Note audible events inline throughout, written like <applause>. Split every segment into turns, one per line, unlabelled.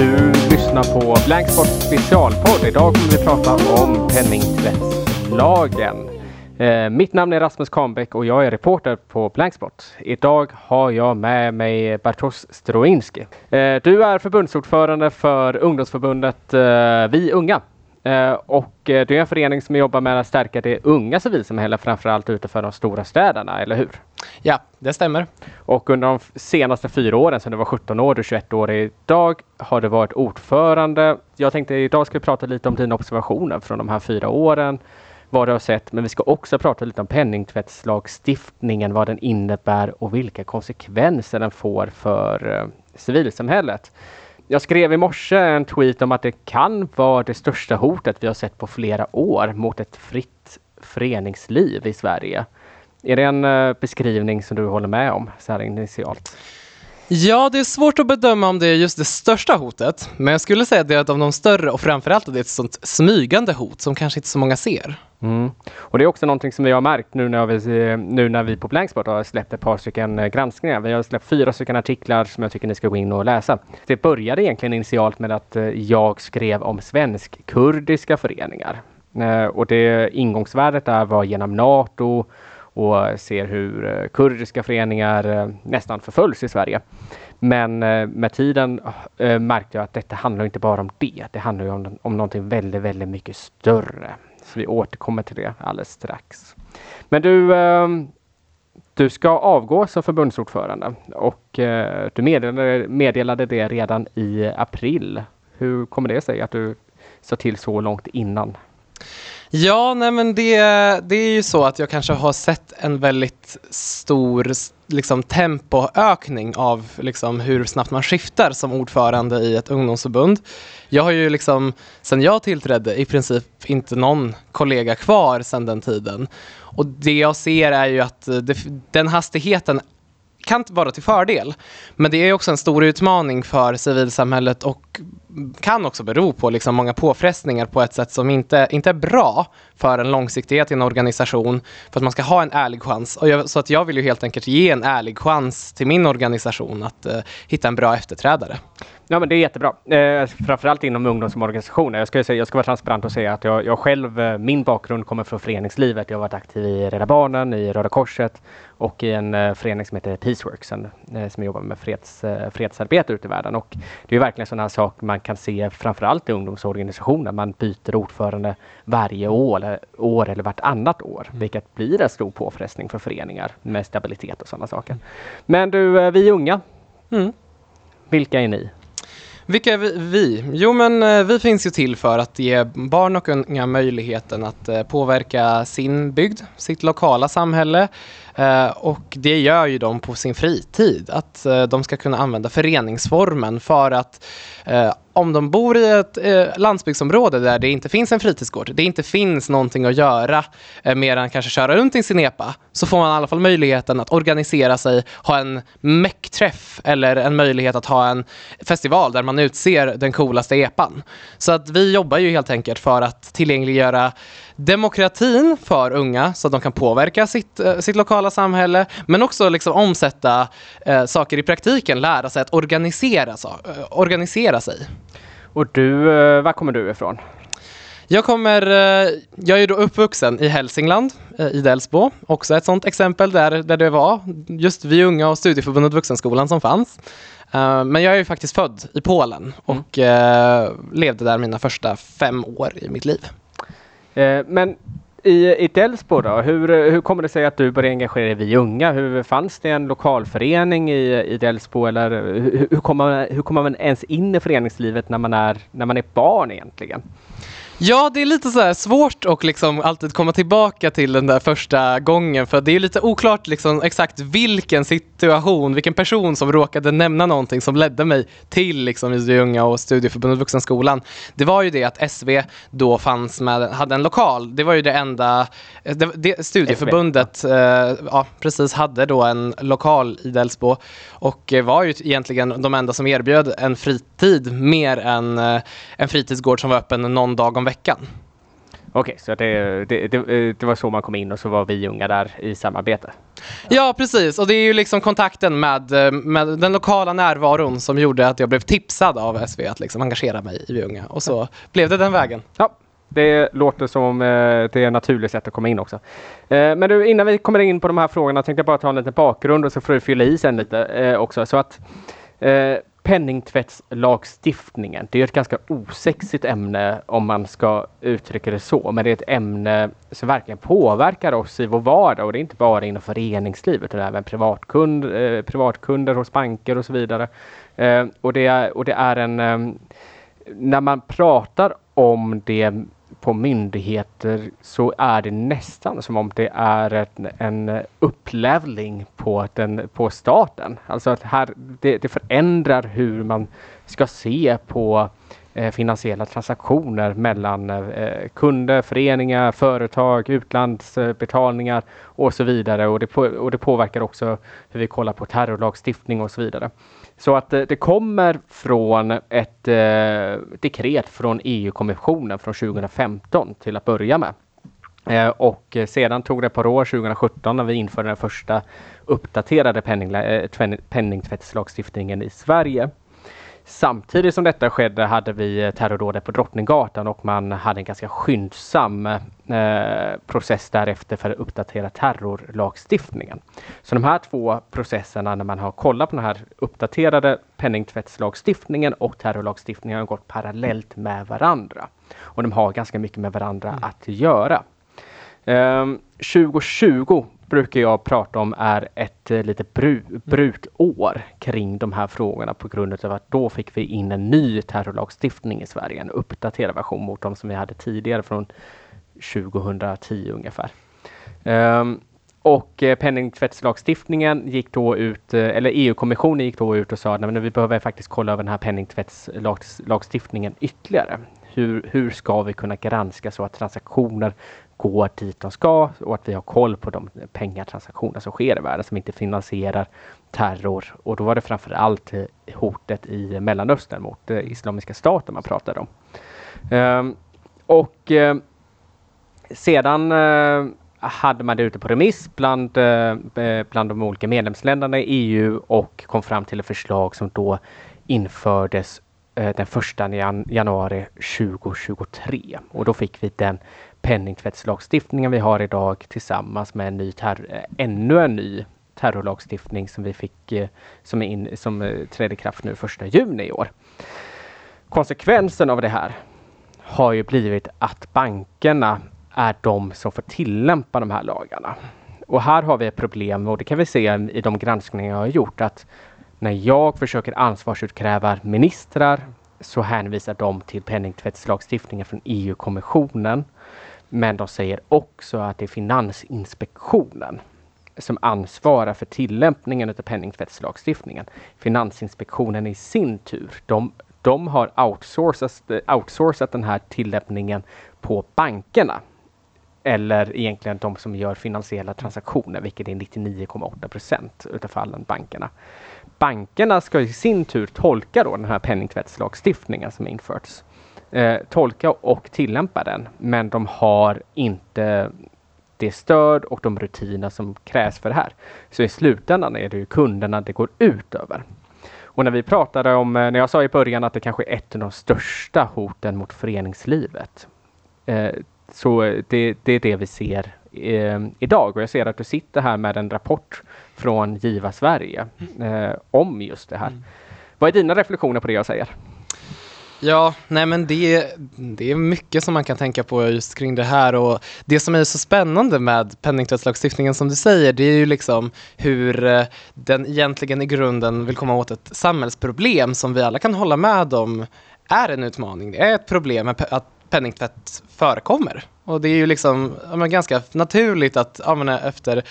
Du lyssnar på Blanksport specialpodd. Idag kommer vi prata om penningtvättslagen. Eh, mitt namn är Rasmus Kahnbäck och jag är reporter på Blanksport. Idag har jag med mig Bartosz Stroinski. Eh, du är förbundsordförande för ungdomsförbundet eh, Vi Unga. Eh, och eh, det är en förening som jobbar med att stärka det unga civilsamhället framförallt utanför de stora städerna, eller hur?
Ja, det stämmer.
Och under de senaste fyra åren, sedan du var 17 år, du är 21 år idag, har du varit ordförande. Jag tänkte idag ska vi prata lite om dina observationer från de här fyra åren, vad du har sett, men vi ska också prata lite om penningtvättslagstiftningen, vad den innebär och vilka konsekvenser den får för eh, civilsamhället. Jag skrev i morse en tweet om att det kan vara det största hotet vi har sett på flera år mot ett fritt föreningsliv i Sverige. Är det en eh, beskrivning som du håller med om så här initialt?
Ja, det är svårt att bedöma om det är just det största hotet, men jag skulle säga att det är ett av de större och framförallt att det är ett sånt smygande hot som kanske inte så många ser.
Mm. Och det är också någonting som vi har märkt nu när vi, eh, nu när vi på Blanksport har släppt ett par stycken eh, granskningar. Vi har släppt fyra stycken artiklar som jag tycker ni ska gå in och läsa. Det började egentligen initialt med att eh, jag skrev om svensk-kurdiska föreningar. Och det ingångsvärdet där var genom Nato och ser hur eh, kurdiska föreningar eh, nästan förföljs i Sverige. Men eh, med tiden märkte jag att detta handlar inte bara om det. Det handlar om, om någonting väldigt, väldigt mycket större. Så vi återkommer till det alldeles strax. Men du, ehm, du ska avgå som förbundsordförande och du meddelade, meddelade det redan i april. Hur kommer det sig att du sa till så långt innan?
Ja, nej men det, det är ju så att jag kanske har sett en väldigt stor liksom, tempoökning av liksom, hur snabbt man skiftar som ordförande i ett ungdomsförbund. Jag har ju liksom, sen jag tillträdde, i princip inte någon kollega kvar sedan den tiden. Och det jag ser är ju att eh, det, den hastigheten kan vara till fördel. Men det är också en stor utmaning för civilsamhället och kan också bero på liksom många påfrestningar på ett sätt som inte, inte är bra för en långsiktighet i en organisation, för att man ska ha en ärlig chans. Och jag, så att jag vill ju helt enkelt ge en ärlig chans till min organisation att eh, hitta en bra efterträdare.
Ja men det är jättebra. Eh, framförallt inom ungdomsorganisationer. Jag ska, säga, jag ska vara transparent och säga att jag, jag själv, eh, min bakgrund kommer från föreningslivet. Jag har varit aktiv i Rädda Barnen, i Röda Korset och i en eh, förening som heter Peaceworks eh, som jobbar med freds, eh, fredsarbete ute i världen. Och det är verkligen sådana här saker man kan se framförallt i ungdomsorganisationer. Man byter ordförande varje år eller, år eller vartannat år, mm. vilket blir en stor påfrestning för föreningar med stabilitet och sådana saker. Men du, eh, vi unga. Mm. Vilka är ni?
Vilka är vi? Jo, men eh, vi finns ju till för att ge barn och unga möjligheten att eh, påverka sin bygd, sitt lokala samhälle eh, och det gör ju de på sin fritid. Att de ska kunna använda föreningsformen för att om de bor i ett eh, landsbygdsområde där det inte finns en fritidsgård, det inte finns någonting att göra eh, mer än kanske köra runt i sin epa, så får man i alla fall möjligheten att organisera sig, ha en meckträff eller en möjlighet att ha en festival där man utser den coolaste epan. Så att vi jobbar ju helt enkelt för att tillgängliggöra demokratin för unga så att de kan påverka sitt, eh, sitt lokala samhälle, men också liksom omsätta eh, saker i praktiken, lära sig att organisera, så, eh, organisera sig.
Och du, eh, var kommer du ifrån?
Jag kommer, eh, jag är då uppvuxen i Hälsingland, eh, i Delsbo. Också ett sånt exempel där, där det var just vi unga och Studieförbundet Vuxenskolan som fanns. Men jag är ju faktiskt född i Polen mm. och mm. levde där mina första fem år i mitt liv.
Men i, i Delsbo då, hur, hur kommer det sig att du började engagera dig i Vi Unga? Hur, fanns det en lokalförening i, i Delsbo eller hur, hur, kommer, hur kommer man ens in i föreningslivet när man är, när man är barn egentligen?
Ja, det är lite så svårt att liksom alltid komma tillbaka till den där första gången för det är lite oklart liksom exakt vilken situation, vilken person som råkade nämna någonting som ledde mig till liksom i Unga och Studieförbundet Vuxenskolan. Det var ju det att SV då fanns med, hade en lokal. Det var ju det enda, det, det, studieförbundet eh, ja, precis hade då en lokal i Delsbo och var ju egentligen de enda som erbjöd en fritid mer än eh, en fritidsgård som var öppen någon dag om veckan.
Okej, så det, det, det, det var så man kom in och så var vi unga där i samarbete?
Ja, precis. Och det är ju liksom kontakten med, med den lokala närvaron som gjorde att jag blev tipsad av SV att liksom engagera mig i Vi unga. Och så blev det den vägen.
Ja, det låter som eh, det är ett naturligt sätt att komma in också. Eh, men du, innan vi kommer in på de här frågorna tänkte jag bara ta en liten bakgrund och så får du fylla i sen lite eh, också. Så att penningtvättslagstiftningen, det är ett ganska osexigt ämne om man ska uttrycka det så. Men det är ett ämne som verkligen påverkar oss i vår vardag och det är inte bara inom föreningslivet utan även privatkund, eh, privatkunder hos banker och så vidare. Eh, och, det är, och det är en eh, när man pratar om det på myndigheter så är det nästan som om det är ett, en upplevling på, den, på staten. Alltså att här, det, det förändrar hur man ska se på eh, finansiella transaktioner mellan eh, kunder, föreningar, företag, utlandsbetalningar och så vidare. Och det, på, och det påverkar också hur vi kollar på terrorlagstiftning och så vidare. Så att eh, det, kommer från ett eh, dekret från EU-kommissionen från 2015 till att börja med. Eh, och eh, sedan tog det ett par år, 2017, när vi införde den första uppdaterade penning, eh, penningtvättslagstiftningen i Sverige. Samtidigt som detta skedde hade vi terrordådet på Drottninggatan och man hade en ganska skyndsam eh, process därefter för att uppdatera terrorlagstiftningen. Så de här två processerna när man har kollat på den här uppdaterade penningtvättslagstiftningen och terrorlagstiftningen har gått parallellt med varandra. Och de har ganska mycket med varandra mm. att göra. Eh, 2020 brukar jag prata om är ett eh, lite bru brutår kring de här frågorna på grund av att då fick vi in en ny terrorlagstiftning i Sverige, en uppdaterad version mot de som vi hade tidigare från 2010 ungefär. Um, och eh, penningtvättslagstiftningen gick då ut, eh, eller EU-kommissionen gick då ut och sa att vi behöver faktiskt kolla över den här penningtvättslagstiftningen ytterligare. Hur, hur ska vi kunna granska så att transaktioner går dit de ska och att vi har koll på de pengatransaktioner som sker i världen som inte finansierar terror. Och då var det framför allt eh, hotet i Mellanöstern mot eh, Islamiska staten man pratade om. Um, och eh, sedan uh, hade man det ute på remiss bland, uh, bland de olika medlemsländerna i EU och kom fram till ett förslag som då infördes den första januari 2023 och då fick vi den penningtvättslagstiftningen vi har idag tillsammans med en ny terror, eh, ännu en ny terrorlagstiftning som vi fick eh, som, in, som eh, trädde i kraft nu första juni i år. Konsekvensen av det här har ju blivit att bankerna är de som får tillämpa de här lagarna. Och här har vi ett problem och det kan vi se i de granskningar jag har gjort att när jag försöker ansvarsutkräva ministrar så hänvisar de till penningtvättslagstiftningen från EU-kommissionen men de säger också att det är Finansinspektionen som ansvarar för tillämpningen av penningtvättslagstiftningen. Finansinspektionen i sin tur, de, de har outsourcat, outsourcat den här tillämpningen på bankerna. Eller egentligen de som gör finansiella transaktioner, vilket är 99,8 procent utav fallen bankerna. Bankerna ska i sin tur tolka då den här penningtvättslagstiftningen som införts eh, tolka och tillämpa den. Men de har inte det stöd och de rutiner som krävs för det här. Så i slutändan är det ju kunderna det går ut över. Och när vi pratade om, eh, när jag sa i början att det kanske är ett av de största hoten mot föreningslivet. Eh, så det, det, är det vi ser eh, idag och jag ser att du sitter här med en rapport från Giva Sverige eh, om just det här. Mm. Vad är dina reflektioner på det jag säger?
Ja, nej men det, det är mycket som man kan tänka på just kring det här och det som är så spännande med penningtvättslagstiftningen som du säger, det är ju liksom hur eh, den egentligen i grunden vill komma åt ett samhällsproblem som vi alla kan hålla med om är en utmaning. Det är ett problem att penningtvätt förekommer. Och det är ju liksom ja, ganska naturligt att ja, efter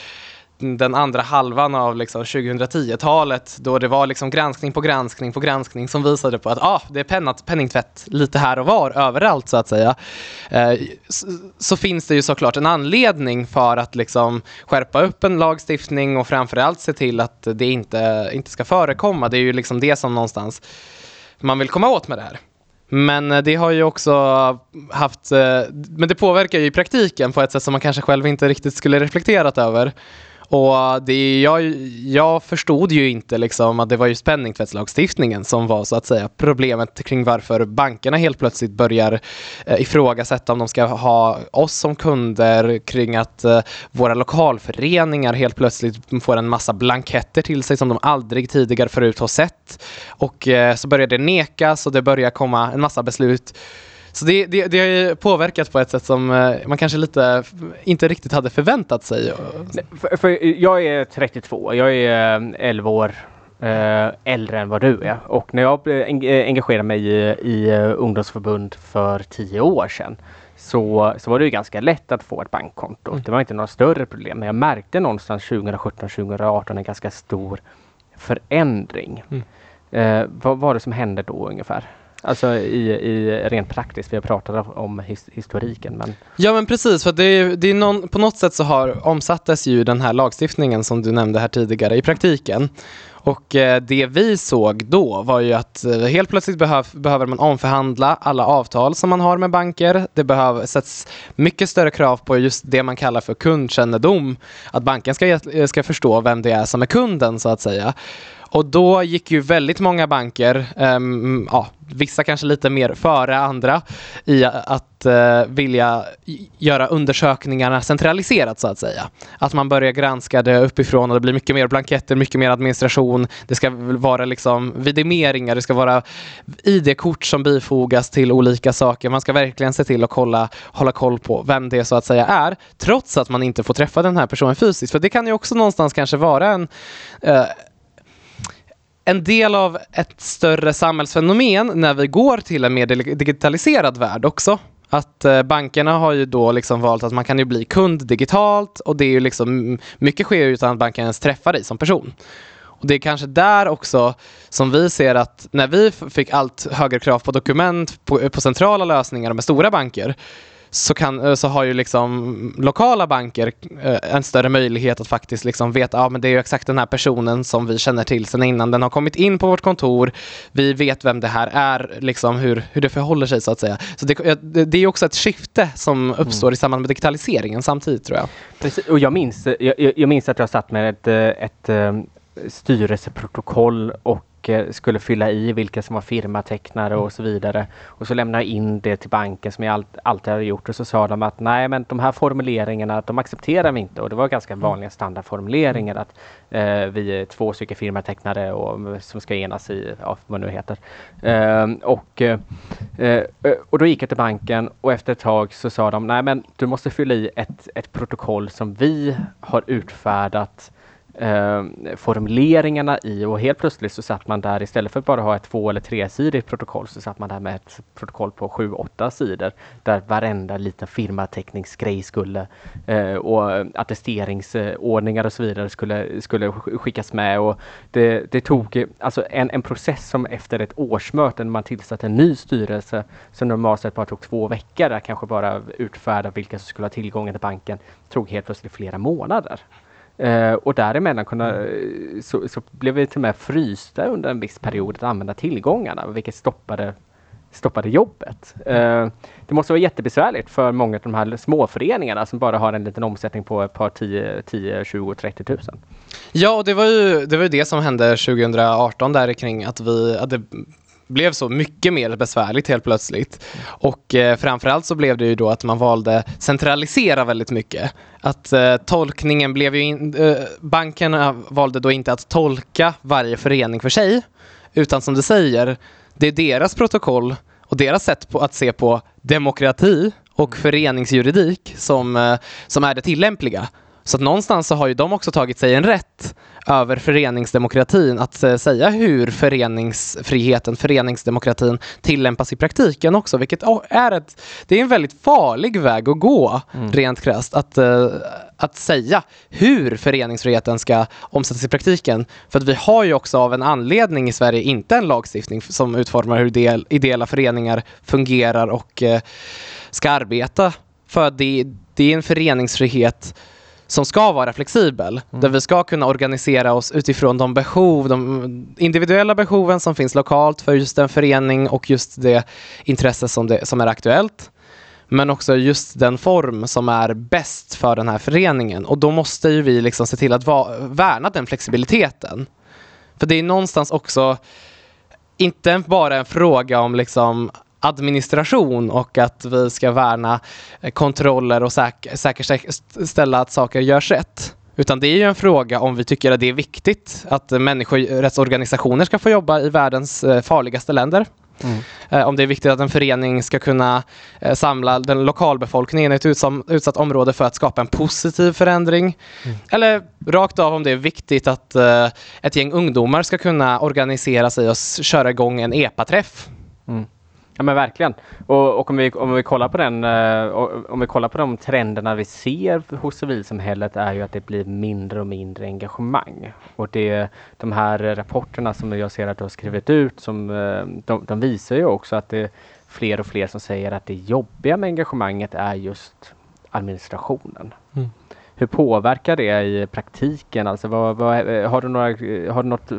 den andra halvan av liksom 2010-talet då det var liksom granskning på granskning på granskning som visade på att ah, det är pennat, penningtvätt lite här och var överallt så att säga. Eh, så, så, finns det ju såklart en anledning för att liksom skärpa upp en lagstiftning och framförallt se till att det inte, inte ska förekomma. Det är ju liksom det som någonstans man vill komma åt med det här. Men eh, det har ju också haft, eh, men det påverkar ju i praktiken på ett sätt som man kanske själv inte riktigt skulle reflekterat över. Och eh, det, jag, jag förstod ju inte liksom att det var just penningtvättslagstiftningen som var så att säga problemet kring varför bankerna helt plötsligt börjar eh, ifrågasätta om de ska ha oss som kunder kring att eh, våra lokalföreningar helt plötsligt får en massa blanketter till sig som de aldrig tidigare förut har sett. Och eh, så börjar det nekas och det börjar komma en massa beslut så det, det, det har påverkat på ett sätt som eh, man kanske lite inte riktigt hade förväntat sig.
För, för jag är 32, jag är 11 år äh, äldre än vad du är och när jag engagerade mig i, i ungdomsförbund för 10 år sedan så, så var det ju ganska lätt att få ett bankkonto. Mm. Det var inte några större problem men jag märkte någonstans 2017-2018 en ganska stor förändring. Mm. Eh, vad var det som hände då ungefär? Alltså i, i rent praktiskt, vi har pratat om his, historiken. Men...
Ja men precis, för det är, det är någon, på något sätt så har omsattes ju den här lagstiftningen som du nämnde här tidigare i praktiken. Och eh, det vi såg då var ju att eh, helt plötsligt behöv, behöver man omförhandla alla avtal som man har med banker. Det behöver, sätts mycket större krav på just det man kallar för kundkännedom. Att banken ska, eh, ska förstå vem det är som är kunden så att säga. Och då gick ju väldigt många banker, um, ja, vissa kanske lite mer före andra, i att uh, vilja göra undersökningarna centraliserat så att säga. Att man börjar granska det uppifrån och det blir mycket mer blanketter, mycket mer administration. Det ska vara liksom vidimeringar, det ska vara ID-kort som bifogas till olika saker. Man ska verkligen se till att kolla, hålla koll på vem det så att säga är, trots att man inte får träffa den här personen fysiskt. För det kan ju också någonstans kanske vara en uh, en del av ett större samhällsfenomen när vi går till en mer digitaliserad värld också. Att eh, bankerna har ju då liksom valt att man kan ju bli kund digitalt och det är ju liksom mycket sker utan att banken ens träffar dig som person. Och Det är kanske där också som vi ser att när vi fick allt högre krav på dokument på, eh, på centrala lösningar med stora banker så, kan, eh, så har ju liksom lokala banker eh, en större möjlighet att faktiskt liksom veta att ja, det är exakt den här personen som vi känner till sedan innan. Den har kommit in på vårt kontor. Vi vet vem det här är, liksom hur, hur det förhåller sig så att säga. Så det, det är också ett skifte som uppstår mm. i samband med digitaliseringen samtidigt tror jag.
Precis, och jag minns, jag, jag minns att jag satt med ett, ett, ett styrelseprotokoll och Eh, skulle fylla i vilka som var firmatecknare och så vidare. Och så lämnade jag in det till banken som jag alltid hade gjort och så sa de att nej men de här formuleringarna de accepterar vi inte och det var ganska mm. vanliga standardformuleringar att eh, vi är två stycken firmatecknare och, som ska enas i ja, vad nu heter. Eh, och, eh, och då gick jag till banken och efter ett tag så sa de nej men du måste fylla i ett, ett protokoll som vi har utfärdat eh, formuleringarna i och helt plötsligt så satt man där istället för att bara ha ett två eller tresidigt protokoll så satt man där med ett protokoll på sju, åtta sidor där varenda liten firmateckningsgrej skulle eh, och attesteringsordningar och så vidare skulle, skulle skickas med och det, det tog alltså en, en process som efter ett årsmöte när man tillsatte en ny styrelse som normalt sett bara tog två veckor att kanske bara utfärda vilka som skulle ha tillgången till banken tog helt plötsligt flera månader. Uh, och däremellan kunna, mm. så, så, blev vi till och med frysta under en viss period att använda tillgångarna, vilket stoppade, stoppade jobbet. Uh, det måste vara jättebesvärligt för många av de här småföreningarna som bara har en liten omsättning på ett par 10, 10 20, 30 tusen.
Ja, och det var ju det, var ju det som hände 2018 där kring att vi, att det blev så mycket mer besvärligt helt plötsligt. Och eh, framförallt så blev det ju då att man valde centralisera väldigt mycket. Att eh, tolkningen blev ju in, eh, bankerna valde då inte att tolka varje förening för sig, utan som du säger, det är deras protokoll och deras sätt på att se på demokrati och mm. föreningsjuridik som, eh, som är det tillämpliga. Så att någonstans så har ju de också tagit sig en rätt över föreningsdemokratin att eh, säga hur föreningsfriheten, föreningsdemokratin tillämpas i praktiken också, vilket är ett, det är en väldigt farlig väg att gå mm. rent krasst. Att, uh, att säga hur föreningsfriheten ska omsättas i praktiken. För att vi har ju också av en anledning i Sverige inte en lagstiftning som utformar hur del, ideella föreningar fungerar och uh, ska arbeta. För det, det är en föreningsfrihet som ska vara flexibel. Mm. Där vi ska kunna organisera oss utifrån de behov, de individuella behoven som finns lokalt för just en förening och just det intresse som, det, som är aktuellt. Men också just den form som är bäst för den här föreningen. Och då måste ju vi liksom se till att va, värna den flexibiliteten. För det är någonstans också inte bara en fråga om liksom administration och att vi ska värna kontroller och säk säkerställa att saker görs rätt. Utan det är ju en fråga om vi tycker att det är viktigt att människorättsorganisationer ska få jobba i världens eh, farligaste länder. Mm. Eh, om det är viktigt att en förening ska kunna eh, samla den lokalbefolkningen i ett utsatt område för att skapa en positiv förändring. Mm. Eller rakt av om det är viktigt att ett gäng ungdomar ska kunna organisera sig och köra igång en EPA-träff. Mm.
Ja men verkligen. Och, och, om, vi, om, vi kollar på den, uh, om vi kollar på de trenderna vi ser hos civilsamhället är ju att det blir mindre och mindre engagemang. Och det, de här rapporterna som jag ser att du har skrivit ut, som, uh, de, de, visar ju också att det är fler och fler som säger att det jobbiga med engagemanget är just administrationen. Mm. Hur påverkar det i praktiken? Alltså vad, vad, har, du några, har du något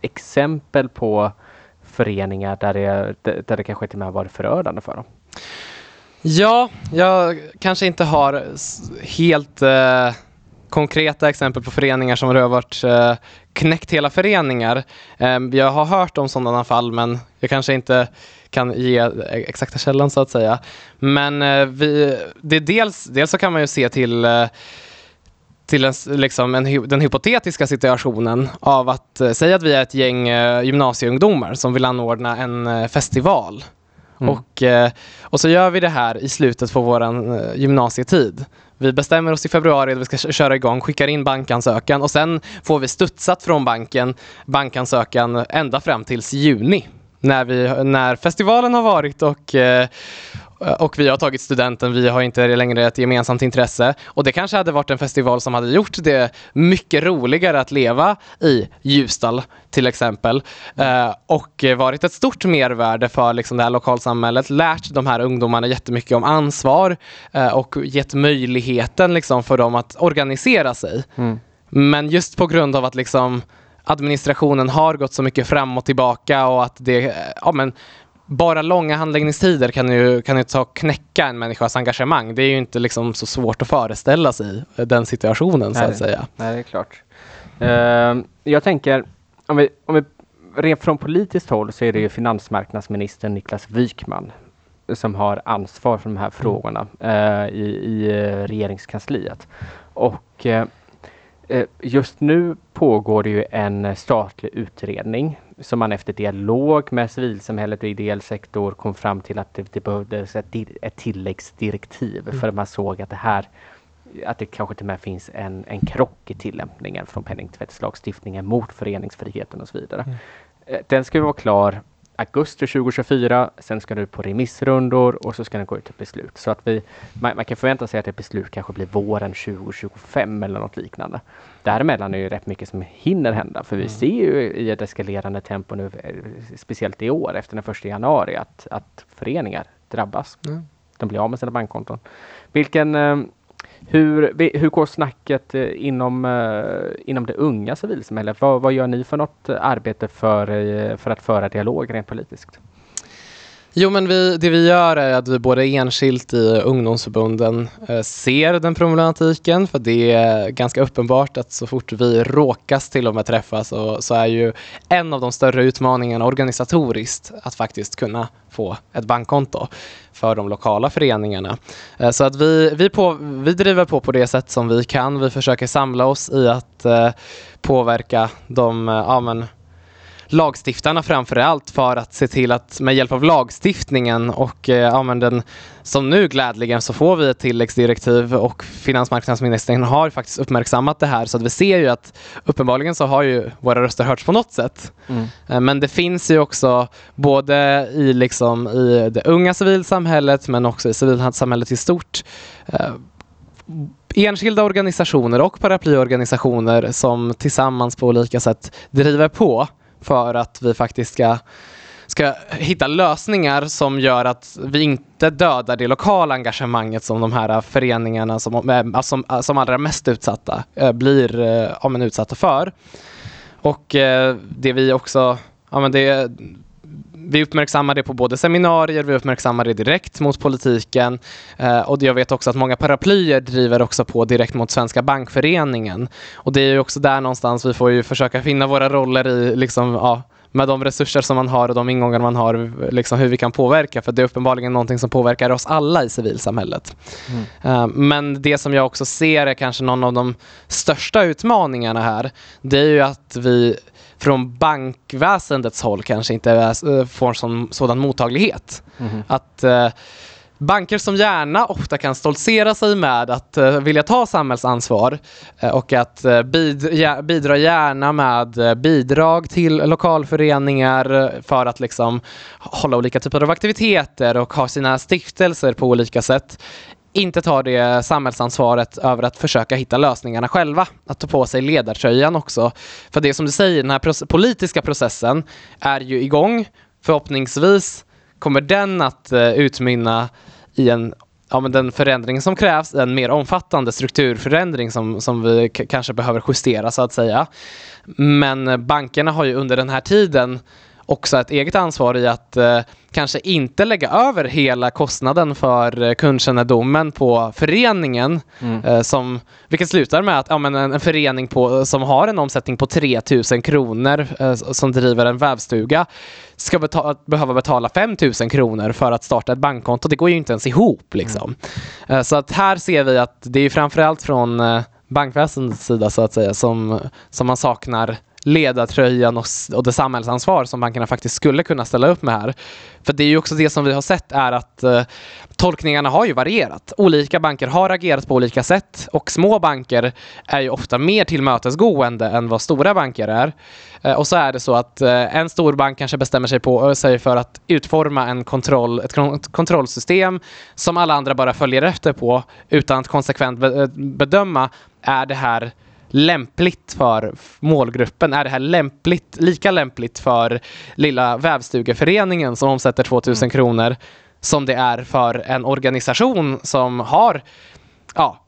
exempel på föreningar där det, där det kanske till och med varit förödande för dem?
Ja, jag kanske inte har helt eh, konkreta exempel på föreningar som har varit eh, knäckt hela föreningar. Eh, jag har hört om sådana fall men jag kanske inte kan ge e-, exakta källan så att säga. Men eh, vi, det dels, dels så kan man ju se till eh, till en, liksom en, den hypotetiska situationen av att eh, säga att vi är ett gäng eh, gymnasieungdomar som vill anordna en eh, festival. Mm. Och, eh, och så gör vi det här i slutet på vår eh, gymnasietid. Vi bestämmer oss i februari att vi ska köra igång, skickar in bankansökan och sen får vi studsat från banken bankansökan ända fram tills juni. När, vi, när festivalen har varit och, eh, och vi har tagit studenten, vi har inte längre ett gemensamt intresse. Och det kanske hade varit en festival som hade gjort det mycket roligare att leva i Ljusdal till exempel. Eh, och varit ett stort mervärde för liksom, det här lokalsamhället, lärt de här ungdomarna jättemycket om ansvar eh, och gett möjligheten liksom, för dem att organisera sig. Mm. Men just på grund av att liksom administrationen har gått så mycket fram och tillbaka och att det, ja men bara långa handläggningstider kan ju, kan ju ta knäcka en människas engagemang. Det är ju inte liksom så svårt att föreställa sig den situationen
Nej,
så att säga.
Nej, det är klart. Uh, jag tänker, om vi, om vi rent från politiskt håll så är det ju finansmarknadsminister Niklas Wykman som har ansvar för de här frågorna uh, i, i regeringskansliet. Och uh, just nu pågår det ju en statlig utredning som man efter dialog med civilsamhället och ideell sektor kom fram till att det, det behövdes ett, ett tilläggsdirektiv mm. för att man såg att det här att det kanske till och med finns en, en krock i tillämpningen från penningtvättslagstiftningen mot föreningsfriheten och så vidare. Mm. Eh, den ska vara klar augusti 2024. Sen ska det på remissrundor och så ska den gå ut till beslut. Så att vi, man, man, kan förvänta sig att ett beslut kanske blir våren 2025 eller något liknande. Däremellan är det rätt mycket som hinner hända för vi mm. ser ju i ett eskalerande tempo nu, eh, speciellt i år efter den första januari, att, att föreningar drabbas. Mm. De blir av med sina bankkonton. Vilken, eh, hur, hur går snacket eh, inom, eh, inom det unga civilsamhället? Vad, vad gör ni för något arbete för, eh, för att föra dialog rent politiskt?
Jo, men vi, det vi gör är att vi både enskilt i ungdomsförbunden eh, ser den problematiken, för det är ganska uppenbart att så fort vi råkas till och med träffas så, så är ju en av de större utmaningarna organisatoriskt att faktiskt kunna få ett bankkonto för de lokala föreningarna. Eh, så att vi, vi, på, vi driver på på det sätt som vi kan. Vi försöker samla oss i att eh, påverka de ja, men, lagstiftarna framför allt för att se till att med hjälp av lagstiftningen och eh, ja, men den, som nu glädligen så får vi ett tilläggsdirektiv och finansmarknadsministern har faktiskt uppmärksammat det här så att vi ser ju att uppenbarligen så har ju våra röster hörts på något sätt. Mm. Eh, men det finns ju också både i, liksom, i det unga civilsamhället men också i civilsamhället i stort eh, enskilda organisationer och paraplyorganisationer som tillsammans på olika sätt driver på för att vi faktiskt ska ska hitta lösningar som gör att vi inte dödar det lokala engagemanget som de här föreningarna som, eh, som, eh, som allra mest utsatta eh, blir ja, men utsatta för. Och det vi också, ja men det vi uppmärksammar det på både seminarier, vi uppmärksammar det direkt mot politiken eh, och jag vet också att många paraplyer driver också på direkt mot Svenska bankföreningen. Och det är ju också där någonstans vi får ju försöka finna våra roller i liksom, ja, med de resurser som man har och de ingångar man har, liksom hur vi kan påverka. För det är uppenbarligen någonting som påverkar oss alla i civilsamhället. Mm. Uh, men det som jag också ser är kanske någon av de största utmaningarna här. Det är ju att vi från bankväsendets håll kanske inte äh, får sån, sådan mottaglighet. Mm. Att uh, Banker som gärna ofta kan stoltsera sig med att uh, vilja ta samhällsansvar uh, och att uh, bidra, bidra gärna med bidrag till lokalföreningar för att liksom hålla olika typer av aktiviteter och ha sina stiftelser på olika sätt inte tar det samhällsansvaret över att försöka hitta lösningarna själva. Att ta på sig ledartröjan också. För det som du säger, den här politiska processen är ju igång. Förhoppningsvis kommer den att eh, utmynna i en ja, men den förändring som krävs, en mer omfattande strukturförändring som, som vi kanske behöver justera så att säga. Men eh, bankerna har ju under den här tiden också ett eget ansvar i att eh, kanske inte lägga över hela kostnaden för eh, kundkännedomen på föreningen. Mm. Eh, som, vilket slutar med att ja, men en, en, förening på, som har en omsättning på 3000 kronor eh, som driver en vävstuga ska betala, behöva betala 5000 kronor för att starta ett bankkonto. Det går ju inte ens ihop. Liksom. Mm. Eh, så att här ser vi att det är framförallt från eh, bankväsendets sida så att säga som, som man saknar ledartröjan och, och det samhällsansvar som bankerna faktiskt skulle kunna ställa upp med här. För det är ju också det som vi har sett är att eh, tolkningarna har ju varierat. Olika banker har agerat på olika sätt och små banker är ju ofta mer tillmötesgående än vad stora banker är. Eh, och så är det så att eh, en stor bank kanske bestämmer sig, på, eh, sig för att utforma en kontroll, ett kontrollsystem som alla andra bara följer efter på utan att konsekvent eh, bedöma är det här lämpligt för målgruppen? Är det här lämpligt, lika lämpligt för lilla vävstugeföreningen som omsätter 2000 mm. kronor som det är för en organisation som har ja,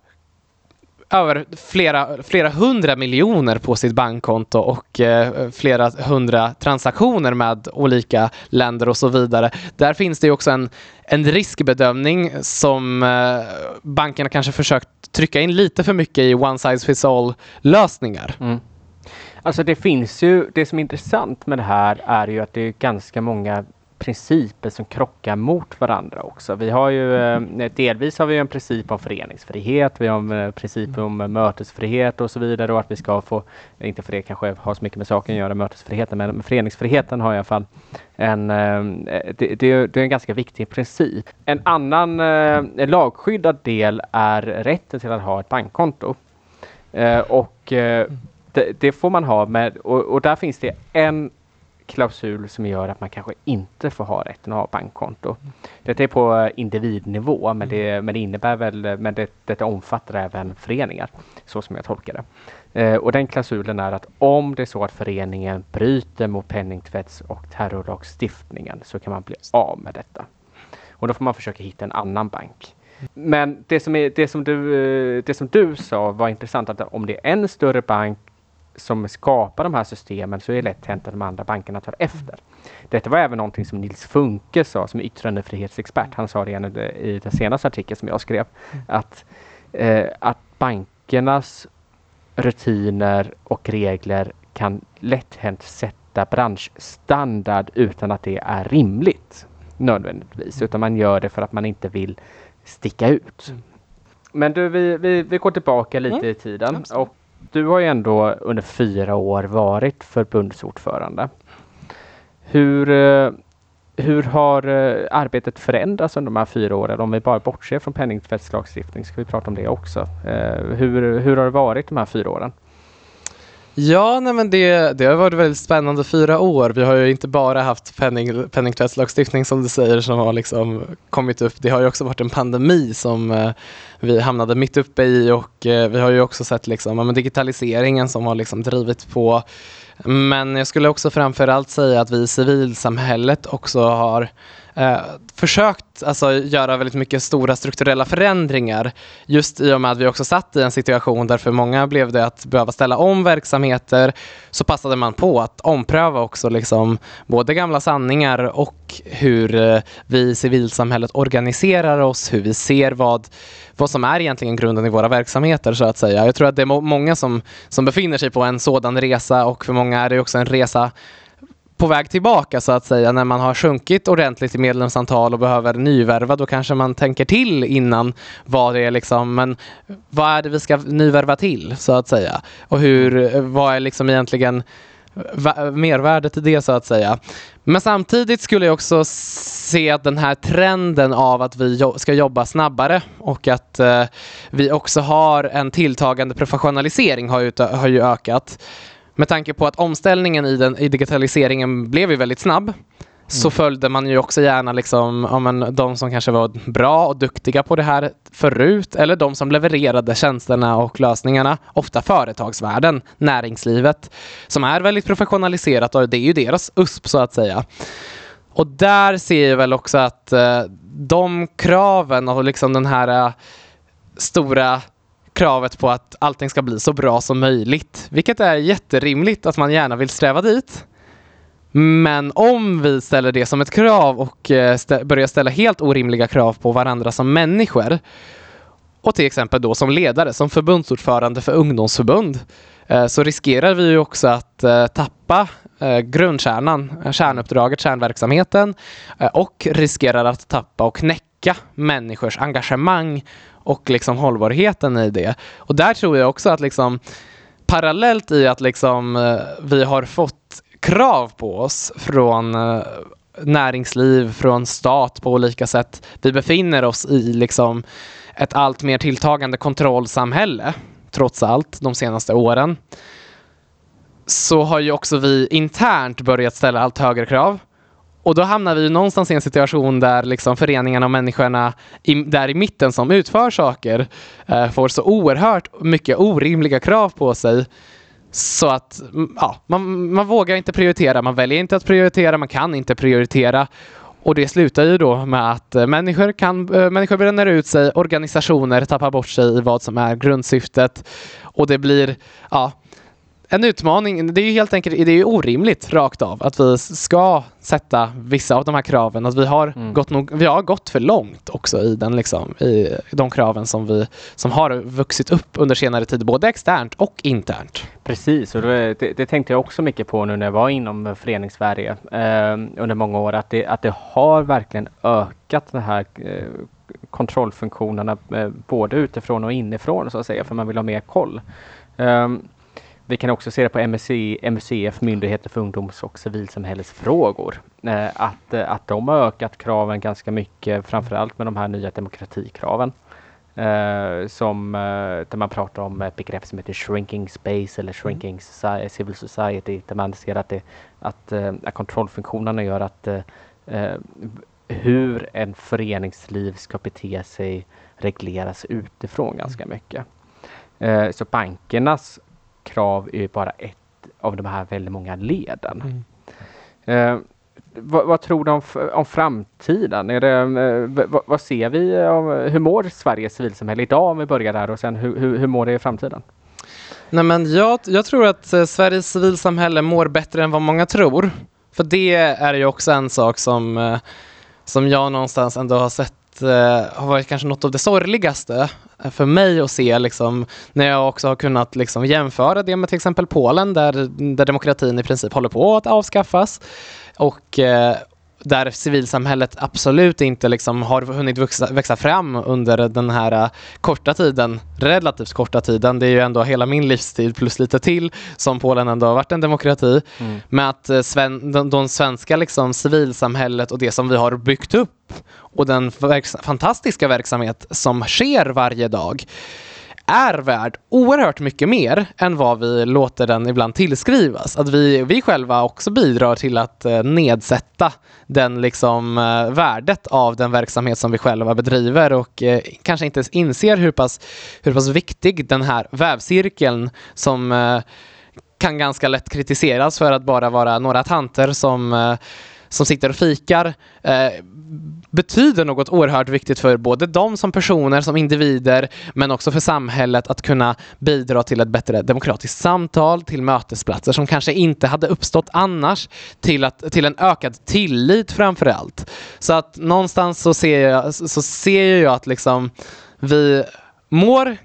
över flera, flera hundra miljoner på sitt bankkonto och eh, flera hundra transaktioner med olika länder och så vidare. Där finns det också en, en riskbedömning som eh, bankerna kanske försökt trycka in lite för mycket i one size fits all lösningar. Mm.
Alltså det finns ju, det som är intressant med det här är ju att det är ganska många principer som krockar mot varandra också. Vi har ju eh, delvis har vi en princip om föreningsfrihet, vi har en eh, princip om mötesfrihet och så vidare och att vi ska få, inte för det kanske har så mycket med saken att göra, mötesfriheten, men föreningsfriheten har i alla fall en, eh, det, det, är en ganska viktig princip. En annan eh, lagskyddad del är rätten till att ha ett bankkonto. Eh, och eh, det, det, får man ha med och, och där finns det en klausul som gör att man kanske inte får ha rätten att ha bankkonto. Detta är på individnivå men det, men det innebär väl, men det, detta omfattar även föreningar så som jag tolkar det. Eh, och den klausulen är att om det är så att föreningen bryter mot penningtvätts och terrorlagstiftningen så kan man bli av med detta. Och då får man försöka hitta en annan bank. Men det som, är, det som, du, eh, det som du sa var intressant att om det är en större bank som skapar de här systemen så är det lätt hänt att de andra bankerna tar efter. Detta var även någonting som Nils Funke sa som yttrandefrihetsexpert. Han sa det i den senaste artikeln som jag skrev. Att, eh, att bankernas rutiner och regler kan lätt hänt sätta branschstandard utan att det är rimligt nödvändigtvis. Utan man gör det för att man inte vill sticka ut. Mm. Men du, vi, vi, vi går tillbaka lite mm. i tiden. Och du har ju ändå under fyra år varit förbundsordförande. Hur, eh, hur har eh, arbetet förändrats under de här fyra åren? Om vi bara bortser från penningtvättslagstiftning ska vi prata om det också. Eh, hur, hur har det varit de här fyra åren?
Ja, nej men det, det har varit väldigt spännande fyra år. Vi har ju inte bara haft penning, penningtvättslagstiftning som du säger som har liksom kommit upp. Det har ju också varit en pandemi som eh, vi hamnade mitt uppe i och eh, vi har ju också sett liksom, ja, digitaliseringen som har liksom drivit på Men jag skulle också framförallt säga att vi i civilsamhället också har eh, försökt alltså, göra väldigt mycket stora strukturella förändringar. Just i och med att vi också satt i en situation där för många blev det att behöva ställa om verksamheter. Så passade man på att ompröva också liksom, både gamla sanningar och hur eh, vi i civilsamhället organiserar oss, hur vi ser vad, vad som är egentligen grunden i våra verksamheter så att säga. Jag tror att det är må många som, som befinner sig på en sådan resa och för många är det också en resa på väg tillbaka så att säga. När man har sjunkit ordentligt i medlemsantal och behöver nyvärva, då kanske man tänker till innan vad det är liksom, men vad är det vi ska nyvärva till så att säga? Och hur, vad är liksom egentligen mervärdet i det så att säga. Men samtidigt skulle jag också se att den här trenden av att vi ska jobba snabbare och att eh, vi också har en tilltagande professionalisering har ju, har ju ökat. Med tanke på att omställningen i, den, i digitaliseringen blev ju väldigt snabb så mm. följde man ju också gärna liksom, ja, men, de som kanske var bra och duktiga på det här förut eller de som levererade tjänsterna och lösningarna, ofta företagsvärlden, näringslivet, som är väldigt professionaliserat och det är ju deras USP så att säga. Och där ser jag väl också att eh, de kraven och liksom den här eh, stora kravet på att allting ska bli så bra som möjligt, vilket är jätterimligt att man gärna vill sträva dit. Men om vi ställer det som ett krav och eh, stä börjar ställa helt orimliga krav på varandra som människor och till exempel då som ledare, som förbundsordförande för ungdomsförbund, eh, så riskerar vi ju också att eh, tappa grundkärnan, kärnuppdraget, kärnverksamheten och riskerar att tappa och knäcka människors engagemang och liksom hållbarheten i det. Och där tror jag också att liksom parallellt i att liksom eh, vi har fått krav på oss från eh, näringsliv, från stat på olika sätt. Vi befinner oss i liksom ett allt mer tilltagande kontrollsamhälle, trots allt, de senaste åren. Så har ju också vi internt börjat ställa allt högre krav. Och då hamnar vi någonstans i en situation där liksom föreningarna och människorna i, där i mitten som utför saker eh, får så oerhört mycket orimliga krav på sig så att ja, man, man vågar inte prioritera, man väljer inte att prioritera, man kan inte prioritera. Och det slutar ju då med att eh, människor, kan, eh, människor bränner ut sig, organisationer tappar bort sig i vad som är grundsyftet och det blir ja, en utmaning. Det är ju helt enkelt det är orimligt rakt av att vi ska sätta vissa av de här kraven. Att vi har, mm. gått, nog, vi har gått för långt också i, den, liksom, i de kraven som, vi, som har vuxit upp under senare tid, både externt och internt.
Precis, och det, det tänkte jag också mycket på nu när jag var inom föreningssverige eh, under många år. Att det, att det har verkligen ökat de här eh, kontrollfunktionerna eh, både utifrån och inifrån så att säga, för man vill ha mer koll. Um, vi kan också se det på MSC, MUCF, Myndigheter för ungdoms och civilsamhällesfrågor. Eh, att, eh, att de har ökat kraven ganska mycket, framförallt med de här nya demokratikraven. Eh, som, där man pratar om ett begrepp som heter shrinking space eller shrinking society, civil society. Där man ser att, det, att, att kontrollfunktionerna gör att hur en föreningsliv ska bete sig regleras utifrån ganska mycket. Så bankernas krav är bara ett av de här väldigt många leden. Mm. Eh, vad, vad, tror du om, om framtiden? Är det, eh, vad, vad, ser vi? Om, hur mår Sveriges civilsamhälle idag om vi börjar där och sen hur, hur, hur mår det i framtiden?
Nej, men jag, jag tror att eh, Sveriges civilsamhälle mår bättre än vad många tror. För det är ju också en sak som, eh, som jag någonstans ändå har sett Eh, har varit kanske något av det sorgligaste eh, för mig att se liksom, när jag också har kunnat liksom jämföra det med till exempel Polen där, där demokratin i princip håller på att avskaffas. Och eh, där civilsamhället absolut inte liksom har hunnit växa, växa fram under den här uh, korta tiden, relativt korta tiden. Det är ju ändå hela min livstid plus lite till som Polen ändå har varit en demokrati. Mm. Med att uh, sven, de, de, svenska liksom, civilsamhället och det som vi har byggt upp och den verks fantastiska verksamhet som sker varje dag är värd oerhört mycket mer än vad vi låter den ibland tillskrivas. Att vi, vi själva också bidrar till att eh, nedsätta den liksom, eh, värdet av den verksamhet som vi själva bedriver och eh, kanske inte inser hur pass, hur pass viktig den här vävcirkeln som eh, kan ganska lätt kritiseras för att bara vara några tanter som, eh, som sitter och fikar eh, betyder något oerhört viktigt för både dem som personer, som individer, men också för samhället att kunna bidra till ett bättre demokratiskt samtal, till mötesplatser som kanske inte hade uppstått annars, till, att, till en ökad tillit framför allt. Så att någonstans så ser jag, så ser jag att liksom vi mår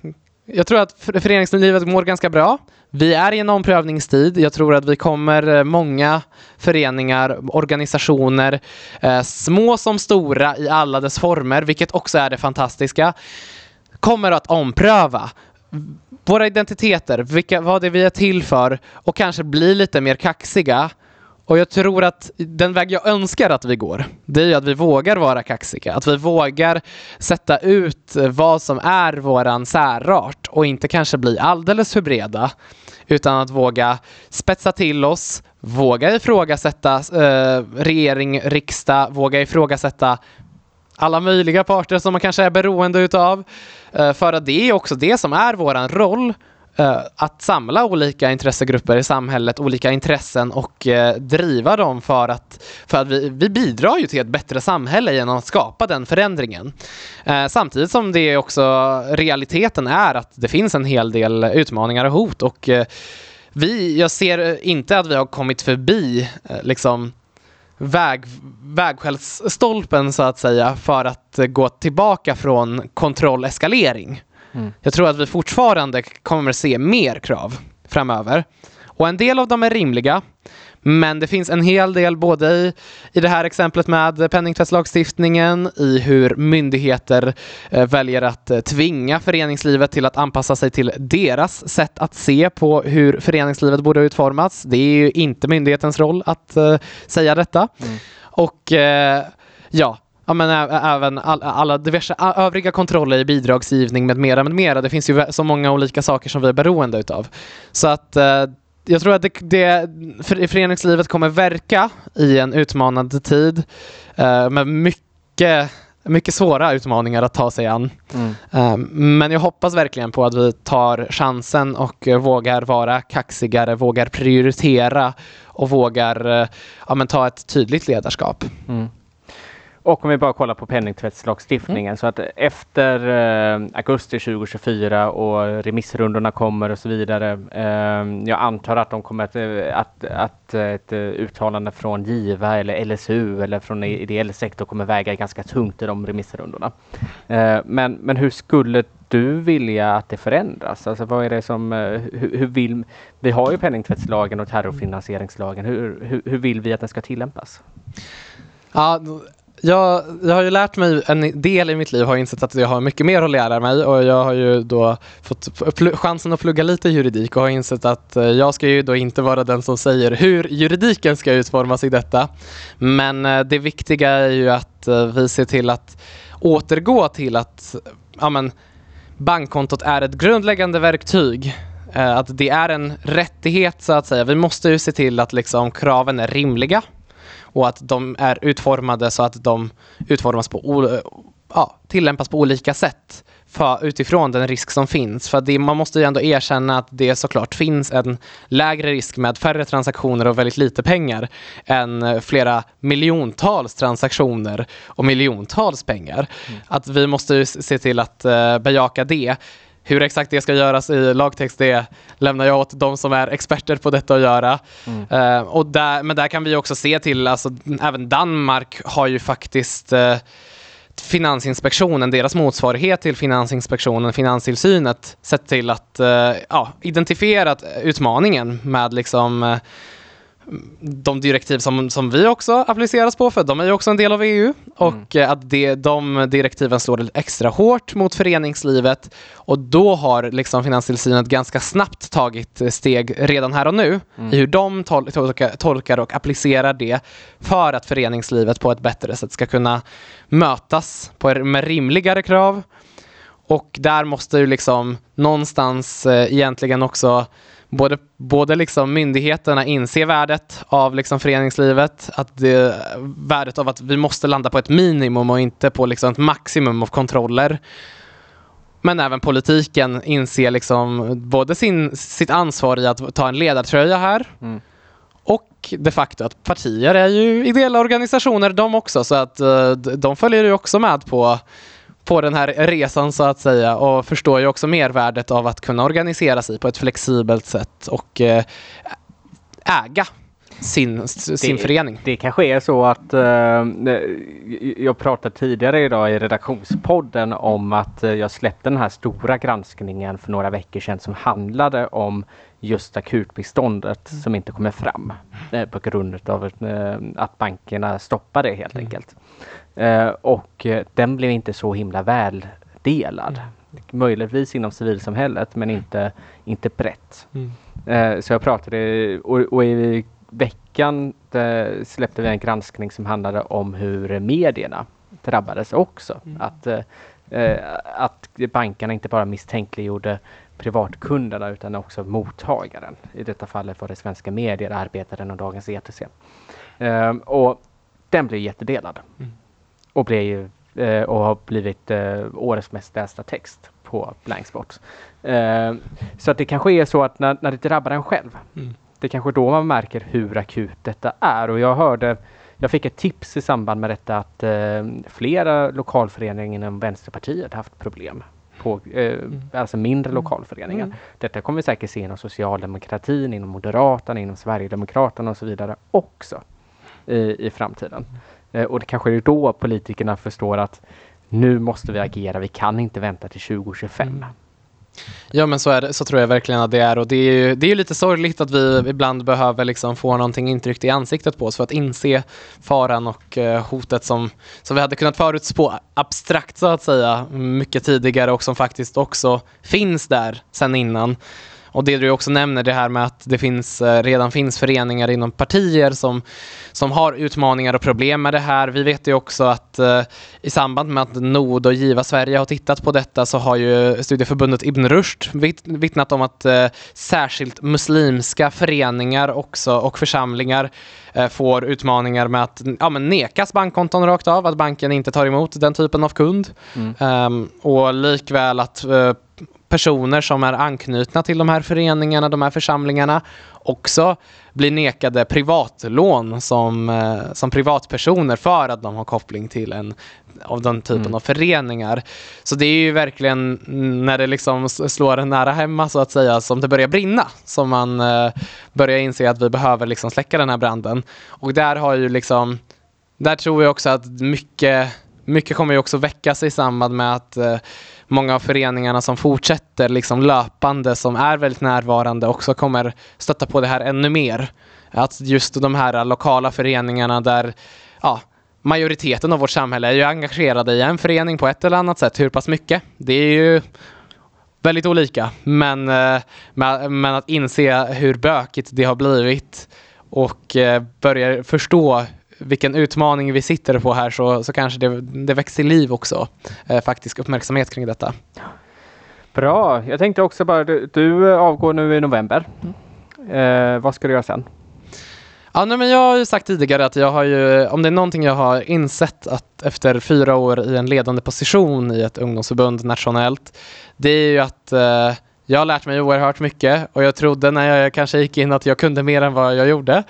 jag tror att föreningslivet mår ganska bra. Vi är i en omprövningstid. Jag tror att vi kommer, eh, många föreningar, organisationer, eh, små som stora i alla dess former, vilket också är det fantastiska, kommer att ompröva våra identiteter, vilka, vad det är vi är till för och kanske bli lite mer kaxiga och jag tror att den väg jag önskar att vi går, det är ju att vi vågar vara kaxiga. Att vi vågar sätta ut vad som är våran särart och inte kanske bli alldeles för breda. Utan att våga spetsa till oss, våga ifrågasätta eh, regering, riksdag, våga ifrågasätta alla möjliga parter som man kanske är beroende utav. Eh, för att det är också det som är våran roll Eh, att samla olika intressegrupper i samhället, olika intressen och eh, driva dem för att, för att vi, vi bidrar ju till ett bättre samhälle genom att skapa den förändringen. Eh, samtidigt som det också realiteten är att det finns en hel del utmaningar och hot och vi, jag ser inte att vi har kommit förbi liksom väg, vägskälsstolpen så att säga för att gå tillbaka från kontrolleskalering. Mm. Jag tror att vi fortfarande kommer se mer krav framöver. Och en del av dem är rimliga, men det finns en hel del både i, i det här exemplet med penningtvättslagstiftningen, i hur myndigheter eh, väljer att eh, tvinga föreningslivet till att anpassa sig till deras sätt att se på hur föreningslivet borde utformats. Det är ju inte myndighetens roll att eh, säga detta. Mm. Och eh, ja, Ja, men även all, alla diverse övriga kontroller i bidragsgivning med mera, med mera. Det finns ju så många olika saker som vi är beroende utav. Så att eh, jag tror att det, det för, föreningslivet kommer verka i en utmanande tid eh, med mycket mycket svåra utmaningar att ta sig an. Mm. Eh, men jag hoppas verkligen på att vi tar chansen och vågar vara kaxigare, vågar prioritera och vågar ja, men ta ett tydligt ledarskap. Mm.
Och om vi bara kollar på penningtvättslagstiftningen mm. så att efter eh, augusti 2024 och remissrundorna kommer och så vidare. Eh, jag antar att de kommer att, eh, att, att ett uttalande från GIVA eller LSU eller från ideell sektor kommer väga ganska tungt i de remissrundorna. Eh, men, men hur skulle du vilja att det förändras? Alltså vad är det som, eh, hur, hur vill, vi har ju penningtvättslagen och terrorfinansieringslagen. Hur, hur, hur vill vi att den ska tillämpas?
Ja, jag, jag har ju lärt mig en del i mitt liv, har insett att jag har mycket mer att lära mig och jag har ju då fått chansen att plugga lite juridik och har insett att eh, jag ska ju då inte vara den som säger hur juridiken ska utformas i detta. Men eh, det viktiga är ju att eh, vi ser till att återgå till att ja, men, bankkontot är ett grundläggande verktyg att det är en rättighet så att säga. Vi måste ju se till att liksom kraven är rimliga och att de är utformade så att de utformas på ja, tillämpas på olika sätt för, utifrån den risk som finns. För det, man måste ju ändå erkänna att det såklart finns en lägre risk med färre transaktioner och väldigt lite pengar än flera miljontals transaktioner och miljontals pengar. Mm. Att vi måste ju se till att uh, bejaka det. Hur exakt det ska göras i lagtext det lämnar jag åt de som är experter på detta att göra. Mm. Uh, och där, men där kan vi också se till, alltså, även Danmark har ju faktiskt uh, Finansinspektionen, deras motsvarighet till Finansinspektionen, Finanstillsynet, sett till att uh, ja, identifiera utmaningen med liksom de direktiv som, som vi också appliceras på, för de är ju också en del av EU. Och mm. att det, de direktiven slår extra hårt mot föreningslivet. Och då har liksom Finanstillsynet ganska snabbt tagit steg redan här och nu mm. i hur de tol tolkar och applicerar det för att föreningslivet på ett bättre sätt ska kunna mötas på, med rimligare krav. Och där måste ju liksom någonstans eh, egentligen också både, både liksom myndigheterna inser värdet av liksom föreningslivet, att det, värdet av att vi måste landa på ett minimum och inte på liksom ett maximum av kontroller. men även politiken inser liksom både sin, sitt ansvar i att ta en ledartröja här mm. och de facto att partier är ju ideella organisationer de också så att uh, de följer ju också med på på den här resan så att säga och förstår ju också mervärdet av att kunna organisera sig på ett flexibelt sätt och uh, äga sin, sin
det,
förening.
Det kanske är så att uh, jag pratade tidigare idag i redaktionspodden om att uh, jag släppte den här stora granskningen för några veckor sedan som handlade om just akutbiståndet mm. som inte kommer fram uh, på grund av att bankerna stoppade det helt mm. enkelt. och den blev inte så himla väl delad. Mm. Möjligtvis inom civilsamhället men inte, inte brett. Mm. så jag pratade och, och i veckan släppte vi en granskning som handlade om hur medierna drabbades också. Mm. Att, eh, att bankerna inte bara misstänkliggjorde privatkunderna utan också mottagaren. I detta fallet var det svenska medier, Arbetaren och Dagens ETC. Eh, och den blev jättedelad. Mm. Och, blev, eh, och har blivit eh, årets mest lästa text på Blanksport. Eh, så att det kanske är så att när, när det drabbar en själv mm det är kanske då man märker hur akut detta är och jag hörde jag fick ett tips i samband med detta att eh, flera lokalföreningar inom Vänsterpartiet haft problem. På, eh, mm. Alltså mindre mm. lokalföreningar. Mm. Detta kommer vi säkert se inom socialdemokratin, inom Moderaterna, inom Sverigedemokraterna och så vidare också i, i framtiden. Eh, och det kanske är då politikerna förstår att nu måste vi agera, vi kan inte vänta till 2025. Mm.
Ja men så, är det, så tror jag verkligen att det är och det är ju det är lite sorgligt att vi ibland behöver liksom få någonting intryckt i ansiktet på oss för att inse faran och eh, hotet som, som vi hade kunnat förutspå abstrakt så att säga mycket tidigare och som faktiskt också finns där sen innan. Och det du också nämner, det här med att det finns, eh, redan finns föreningar inom partier som, som har utmaningar och problem med det här. Vi vet ju också att uh, i samband med att Nord och Giva Sverige har tittat på detta så har ju studieförbundet Ibn Rushd vittnat om att uh, särskilt muslimska föreningar också och församlingar får utmaningar med att ja, men nekas bankkonton rakt av, att banken inte tar emot den typen av kund. Mm. Um, och likväl att personer som är anknutna till de här föreningarna, de här församlingarna också blir nekade privatlån som, eh, som privatpersoner för att de har koppling till en av den typen mm. av föreningar. Så det är ju verkligen när det liksom slår nära hemma så att säga som det börjar brinna som man eh, börjar inse att vi behöver liksom släcka den här branden. Och där har ju liksom, där tror jag också att mycket mycket kommer ju också väckas i samband med att eh, många av föreningarna som fortsätter liksom löpande, som är väldigt närvarande, också kommer stötta på det här ännu mer. Att just de här lokala föreningarna där ja, majoriteten av vårt samhälle är ju engagerade i en förening på ett eller annat sätt. Hur pass mycket? Det är ju väldigt olika. Men, eh, men att inse hur bökigt det har blivit och eh, börja förstå vilken utmaning vi sitter på här så, så kanske det, det i liv också. Eh, faktisk uppmärksamhet kring detta.
Bra. Jag tänkte också bara, du, du avgår nu i november. Mm. Eh, vad ska du göra sen?
Ja, nej, men jag har ju sagt tidigare att jag har ju, om det är någonting jag har insett att efter fyra år i en ledande position i ett ungdomsförbund nationellt, det är ju att eh, jag har lärt mig oerhört mycket och jag trodde när jag kanske gick in att jag kunde mer än vad jag gjorde.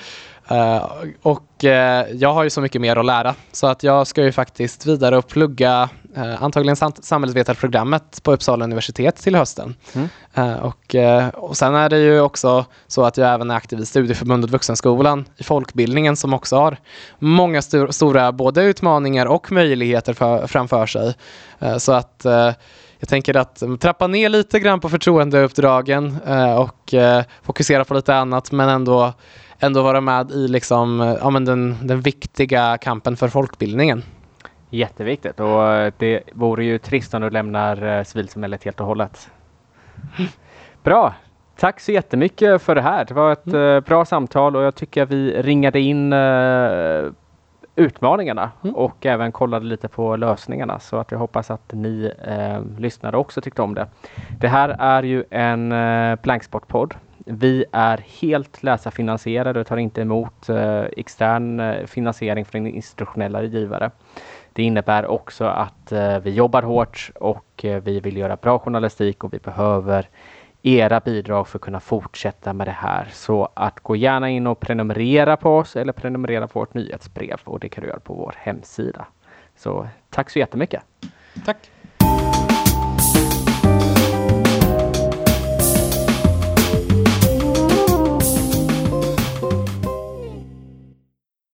Uh, och uh, jag har ju så mycket mer att lära så att jag ska ju faktiskt vidare och plugga uh, antagligen sam samhällsvetarprogrammet på Uppsala universitet till hösten. Mm. och, och sen är det ju också så att jag även är aktiv i Studieförbundet Vuxenskolan i folkbildningen som också har många st stora både utmaningar och möjligheter för, framför sig. så att jag tänker att trappa ner lite grann på förtroendeuppdragen och fokusera på lite annat men ändå ändå vara med i liksom, ja, men den, den viktiga kampen för folkbildningen.
Jätteviktigt och det vore ju trist om du lämnar eh, civilsamhället helt och hållet. <laughs> Bra! Tack så jättemycket för det här. Det var ett mm. Eh, bra samtal och jag tycker vi ringade in utmaningarna mm. och även kollade lite på lösningarna så att jag hoppas att ni uh, lyssnare också tyckte om det. Det här är ju en uh, Blanksport-podd vi är helt läsarfinansierade och tar inte emot eh, extern eh, finansiering från institutionella givare. Det innebär också att eh, vi jobbar hårt och eh, vi vill göra bra journalistik och vi behöver era bidrag för att kunna fortsätta med det här. Så att gå gärna in och prenumerera på oss eller prenumerera på vårt nyhetsbrev och det kan du göra på vår hemsida. Så tack så jättemycket!
Tack!